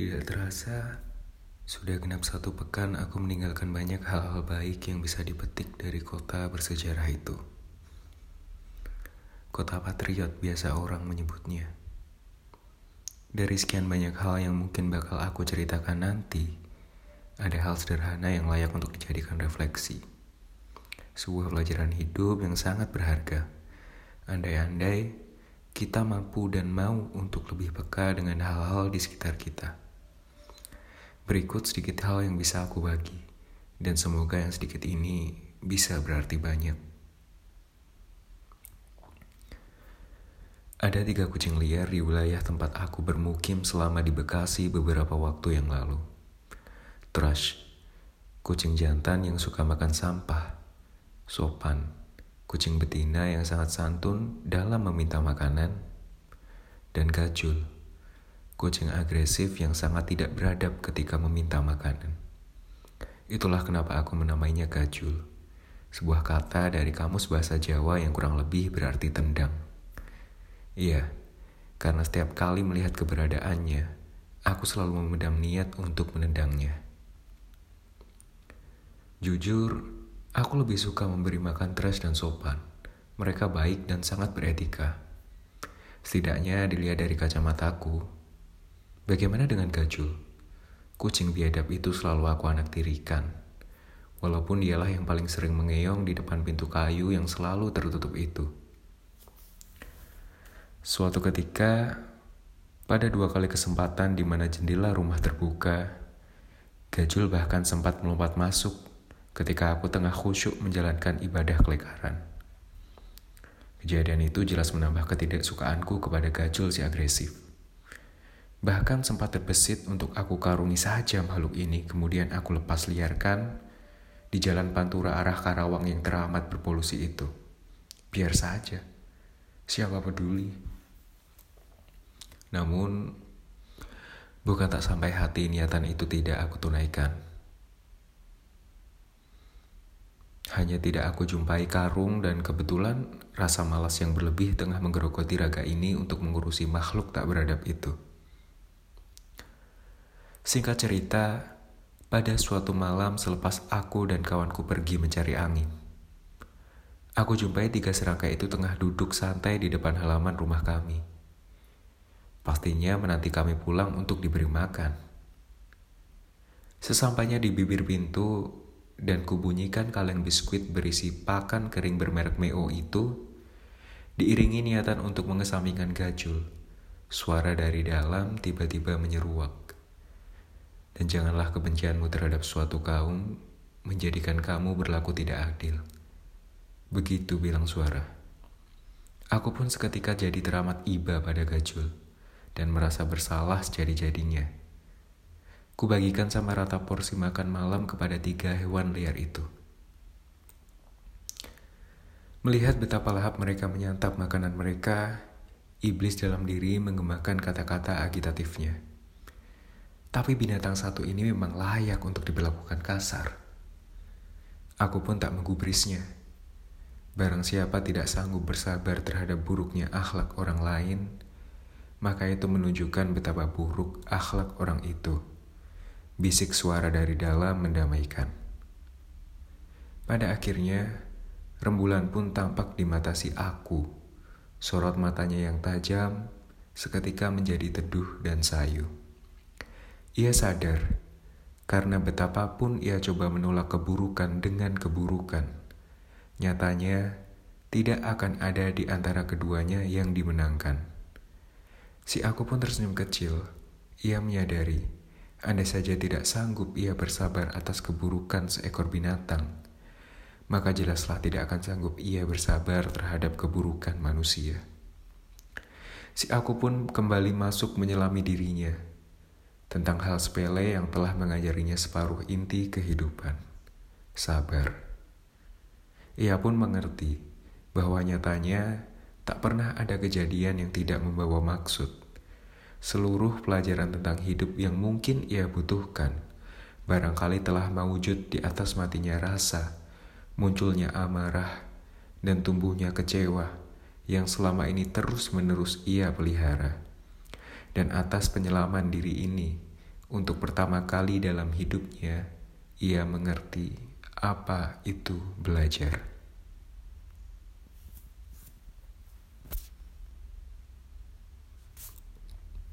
Tidak terasa, sudah genap satu pekan aku meninggalkan banyak hal-hal baik yang bisa dipetik dari kota bersejarah itu. Kota Patriot biasa orang menyebutnya. Dari sekian banyak hal yang mungkin bakal aku ceritakan nanti, ada hal sederhana yang layak untuk dijadikan refleksi. Sebuah pelajaran hidup yang sangat berharga. Andai-andai kita mampu dan mau untuk lebih peka dengan hal-hal di sekitar kita. Berikut sedikit hal yang bisa aku bagi, dan semoga yang sedikit ini bisa berarti banyak. Ada tiga kucing liar di wilayah tempat aku bermukim selama di Bekasi beberapa waktu yang lalu. Trash, kucing jantan yang suka makan sampah. Sopan, kucing betina yang sangat santun dalam meminta makanan. Dan gajul, kucing agresif yang sangat tidak beradab ketika meminta makanan. Itulah kenapa aku menamainya gajul, sebuah kata dari kamus bahasa Jawa yang kurang lebih berarti tendang. Iya, karena setiap kali melihat keberadaannya, aku selalu memendam niat untuk menendangnya. Jujur, aku lebih suka memberi makan trash dan sopan. Mereka baik dan sangat beretika. Setidaknya dilihat dari kacamataku. Bagaimana dengan gajul? Kucing biadab itu selalu aku anak tirikan. Walaupun dialah yang paling sering mengeong di depan pintu kayu yang selalu tertutup itu. Suatu ketika, pada dua kali kesempatan di mana jendela rumah terbuka, Gajul bahkan sempat melompat masuk ketika aku tengah khusyuk menjalankan ibadah kelekaran. Kejadian itu jelas menambah ketidaksukaanku kepada Gajul si agresif. Bahkan sempat terbesit untuk aku karuni saja makhluk ini, kemudian aku lepas liarkan di jalan pantura arah Karawang yang teramat berpolusi itu. Biar saja, siapa peduli. Namun, bukan tak sampai hati niatan itu tidak aku tunaikan. Hanya tidak aku jumpai karung dan kebetulan rasa malas yang berlebih tengah menggerogoti raga ini untuk mengurusi makhluk tak beradab itu. Singkat cerita, pada suatu malam selepas aku dan kawanku pergi mencari angin, aku jumpai tiga serangkai itu tengah duduk santai di depan halaman rumah kami. Pastinya menanti kami pulang untuk diberi makan. Sesampainya di bibir pintu dan kubunyikan kaleng biskuit berisi pakan kering bermerek Meo itu, diiringi niatan untuk mengesampingkan gajul, suara dari dalam tiba-tiba menyeruak. Dan janganlah kebencianmu terhadap suatu kaum menjadikan kamu berlaku tidak adil. Begitu bilang suara. Aku pun seketika jadi teramat iba pada gajul dan merasa bersalah sejadi-jadinya. Kubagikan sama rata porsi makan malam kepada tiga hewan liar itu. Melihat betapa lahap mereka menyantap makanan mereka, iblis dalam diri menggemakan kata-kata agitatifnya. Tapi binatang satu ini memang layak untuk diberlakukan kasar. Aku pun tak menggubrisnya. Barang siapa tidak sanggup bersabar terhadap buruknya akhlak orang lain, maka itu menunjukkan betapa buruk akhlak orang itu. Bisik suara dari dalam mendamaikan. Pada akhirnya, rembulan pun tampak di mata si aku. Sorot matanya yang tajam seketika menjadi teduh dan sayu. Ia sadar karena betapapun ia coba menolak keburukan dengan keburukan. Nyatanya, tidak akan ada di antara keduanya yang dimenangkan. Si aku pun tersenyum kecil. Ia menyadari, andai saja tidak sanggup ia bersabar atas keburukan seekor binatang, maka jelaslah tidak akan sanggup ia bersabar terhadap keburukan manusia. Si aku pun kembali masuk menyelami dirinya tentang hal sepele yang telah mengajarinya separuh inti kehidupan. Sabar. Ia pun mengerti bahwa nyatanya tak pernah ada kejadian yang tidak membawa maksud. Seluruh pelajaran tentang hidup yang mungkin ia butuhkan, barangkali telah mewujud di atas matinya rasa, munculnya amarah, dan tumbuhnya kecewa yang selama ini terus-menerus ia pelihara. Dan atas penyelaman diri ini, Untuk pertama kali dalam hidupnya, ia mengerti apa itu belajar.